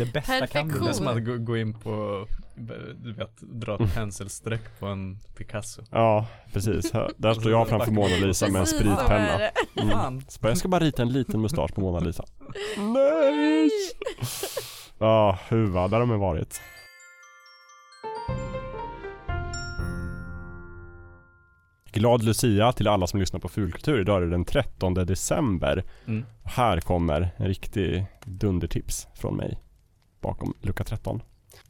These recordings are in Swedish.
Det bästa kan Perfektion. du. Det är som att gå, in på, du vet, dra ett penselstreck på en Picasso. Ja, precis. Där står jag framför Mona Lisa med en spritpenna. Mm. Fan. Så bara, jag ska bara rita en liten mustasch på Mona Lisa. Nej! Ja, huva, där har man varit. Glad Lucia till alla som lyssnar på Fulkultur. Idag är det den 13 december. Mm. Och här kommer en riktig dundertips från mig bakom lucka 13.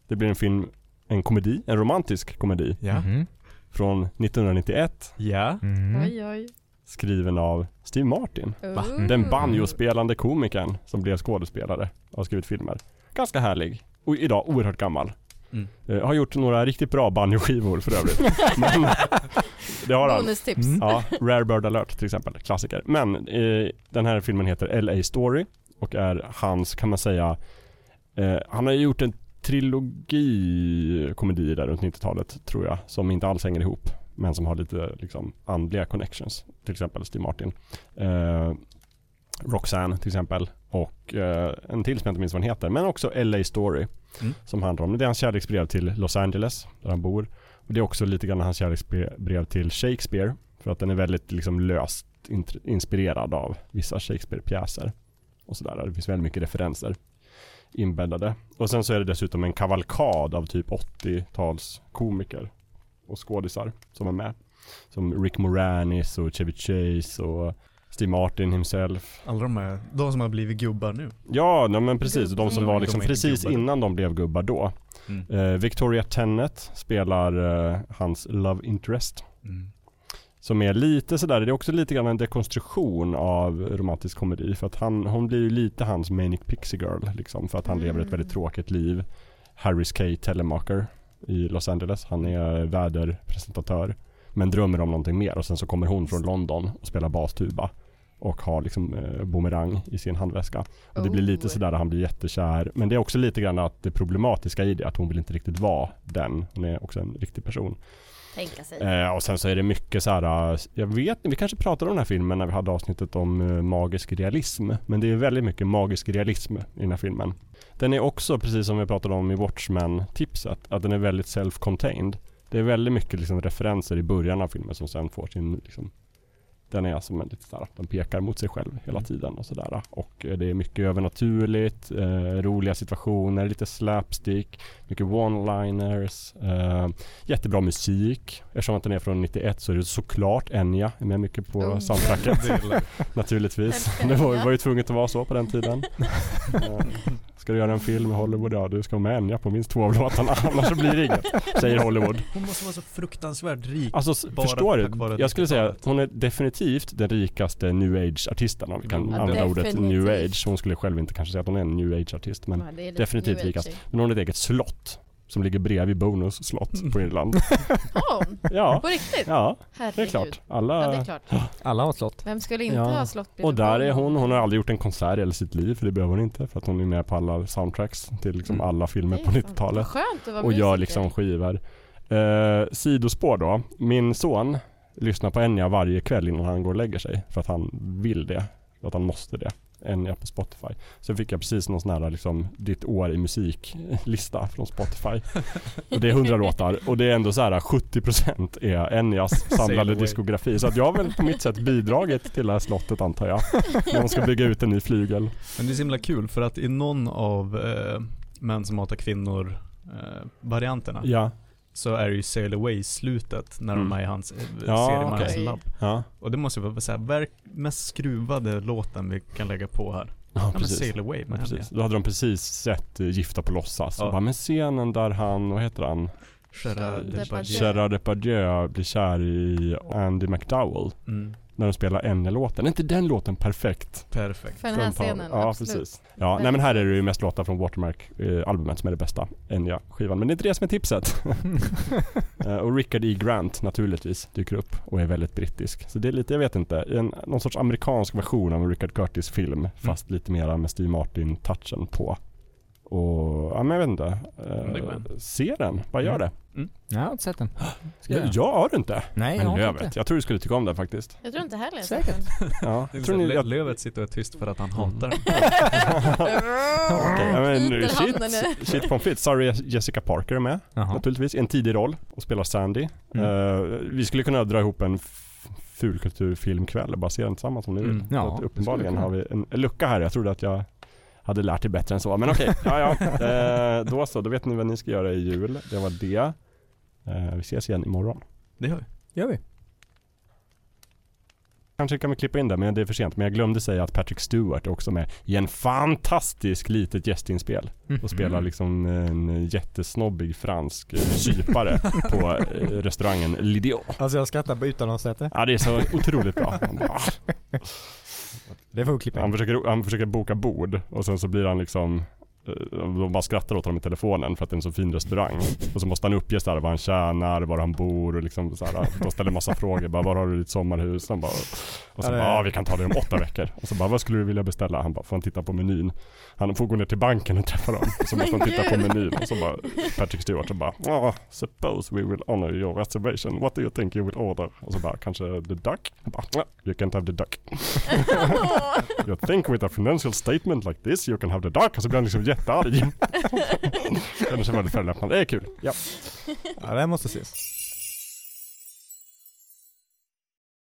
Det blir en film, en komedi, en romantisk komedi Ja. Mhm. från 1991 Ja. Mm. Oj oj. skriven av Steve Martin. Va? Den banjospelande komikern som blev skådespelare och har skrivit filmer. Ganska härlig. Och idag oerhört gammal. Mm. Eh, har gjort några riktigt bra banjoskivor för övrigt. Men det har han. Bonustips. Mm. Ja, Rare Bird Alert till exempel, klassiker. Men eh, den här filmen heter LA Story och är hans, kan man säga, eh, han har ju gjort en trilogi komedier där runt 90-talet tror jag, som inte alls hänger ihop. Men som har lite liksom andliga connections. Till exempel Steve Martin. Eh, Roxanne till exempel. Och eh, en till som jag inte minns vad den heter. Men också LA Story. Mm. Som handlar om, det är hans kärleksbrev till Los Angeles, där han bor. Och det är också lite grann hans kärleksbrev till Shakespeare. För att den är väldigt liksom löst inspirerad av vissa Shakespeare-pjäser. Och sådär. Det finns väldigt mycket referenser inbäddade. Och sen så är det dessutom en kavalkad av typ 80-tals komiker och skådisar som är med. Som Rick Moranis och Chevy Chase och Steve Martin himself. Alla de här, de som har blivit gubbar nu. Ja, nej, men precis. De som Mm. var liksom De precis gubbar. innan de blev gubbar då. Mm. Eh, Victoria Tennant spelar eh, hans love interest. Mm. Som är lite sådär, det är också lite grann en dekonstruktion av romantisk komedi. För att han, hon blir ju lite hans manic pixie girl liksom. För att han lever ett Mm. väldigt tråkigt liv. Harris K. Telemaker i Los Angeles. Han är väderpresentatör. Men drömmer om någonting mer och sen så kommer hon från London och spelar bastuba. Och har liksom eh, boomerang i sin handväska. Och det blir lite Oh. sådär att han blir jättekär. Men det är också lite grann att det problematiska i det, att hon vill inte riktigt vara den. Hon är också en riktig person. Tänka sig. Eh, och sen så är det mycket så här. Eh, jag vet inte, vi kanske pratade om den här filmen när vi hade avsnittet om eh, magisk realism. Men det är väldigt mycket magisk realism i den här filmen. Den är också, precis som vi pratade om i Watchmen-tipset, att den är väldigt self-contained. Det är väldigt mycket liksom referenser i början av filmen som sen får sin liksom, den är som en lite sådär, den pekar mot sig själv hela Mm. tiden och sådär. Och eh, det är mycket övernaturligt, eh, roliga situationer, lite slapstick, mycket one-liners, eh, jättebra musik. Eftersom att den är från 91 så är det såklart Enya är med mycket på Oh. soundtracket. Naturligtvis. Det var, var ju tvunget att vara så på den tiden. Ska du göra en film i Hollywood, ja du ska vara med Enya på minst två av låtarna, annars så blir det inget. Säger Hollywood. Hon måste vara så fruktansvärt rik. Alltså Bara förstår du? Jag skulle säga att 90-talet. hon är definitivt den rikaste new age-artisten om vi kan Ja, använda ordet definitivt. new age. Hon skulle själv inte kanske säga att hon är en new age-artist men Ja, definitivt rikast. Men hon har ett eget slott som ligger bredvid Bonus slott på Irland. Har hon? Ja, På riktigt? ja Herregud. det är klart. Ja, det Alla... är klart. Alla har slott. Vem skulle inte Ja. ha slott Och där är hon, hon har aldrig gjort en konsert i hela sitt liv för det behöver hon inte för att hon är med på alla soundtracks till liksom Mm. alla filmer på 90-talet. Skönt att vara och gör liksom skivor. Eh, sidospår då. Min son lyssnar på Enya varje kväll innan han går och lägger sig. För att han vill det. För att han måste det. Enya på Spotify. Sen fick jag precis någon sån här liksom ditt år i musiklista från Spotify. Och det är 100 låtar och det är ändå så här 70% är Enyas samlade diskografi. Så att jag har väl på mitt sätt bidragit till det här slottet antar jag. När de ska bygga ut en ny flygel. Men det är så himla kul för att i någon av eh, Män som hatar kvinnor eh, varianterna Ja, så är det ju Sail Away i slutet när de Mm. är i hans eh, Ja, serie med okej. hans labb. ja. Och det måste ju vara så här, verk, mest skruvade låten vi kan lägga på här. Ja, Ja precis. Sail Away Ja, med henne. precis. Då hade de precis sett uh, Gifta på låtsas. Ja. Och bara, men scenen där han, vad heter han? Gerard Depardieu. Depardieu. Gerard Depardieu blir kär i Andy McDowell. Mm, När de spelar Enya-låten. Är inte den låten perfekt? perfekt. För den här scenen, Ja, absolut. precis. Ja, nej men här är det ju mest låtar från Watermark-albumet som är det bästa Enya-skivan. Men det är inte det som är tipset. Eh, och Richard E. Grant naturligtvis dyker upp och är väldigt brittisk. Så det är lite, jag vet inte, en, någon sorts amerikansk version av en Richard Curtis-film. Fast lite mera med Steve Martin-touchen på. Och ja men jag vet inte. Uh, hem. se den, vad gör Mm. det? Jag har inte sett den. Ska Jag, jag? jag har du inte. Nej, jag Men har Lövet, inte. jag tror du skulle tycka om den faktiskt. Jag tror inte heller jag Säkert. Ja, jag tror ni, att jag, Lövet sitter och är tyst för att han hatar den. Ja, men shit, shit pommes frites. Sarah Jessica Parker är med Jaha. naturligtvis. En tidig roll och spelar Sandy. Mm. Eh, vi skulle kunna dra ihop en fulkulturfilmkväll och bara se den tillsammans om ni vill. Mm. Ja, uppenbarligen har vi en lucka här. Jag trodde att jag hade lärt er bättre än så. Men okej, ja, ja. Eh, då så. Då vet ni vad ni ska göra i jul. Det var det. Eh, vi ses igen imorgon. Det gör vi. Gör vi. Kanske kan vi klippa in det, men det är för sent. Men jag glömde säga att Patrick Stewart är också med i en fantastisk litet gästinspel. Och spelar Mm. liksom en jättesnobbig fransk eh, kypare på eh, restaurangen Lidio. Alltså jag skrattar bara utan att ha sett det. Ja det är så otroligt bra. Det får vi klippa in. han, försöker, han försöker boka bord och sen så blir han liksom de bara skrattar åt honom i telefonen för att det är en så fin restaurang. Och så måste han uppge så här, vad han tjänar, var han bor och liksom så här, de ställer massa frågor. Bara, var har du ditt sommarhus? Han bara, och så Ja, bara, ah, vi kan ta det om åtta veckor. Och så bara, vad skulle du vilja beställa? Han bara, får han titta på menyn? Han får gå ner till banken och träffa dem. Och så måste han titta på menyn. Och så bara, Patrick Stewart så bara, ah, suppose we will honor your reservation. What do you think you will order? Och så bara, kanske the duck? Han bara, "Ah, you can't have the duck. You think with a financial statement like this you can have the duck. Och så blir han liksom jättearg. Känner sig väldigt förolämpad. Det är kul. Ja. Ja, det här måste ses.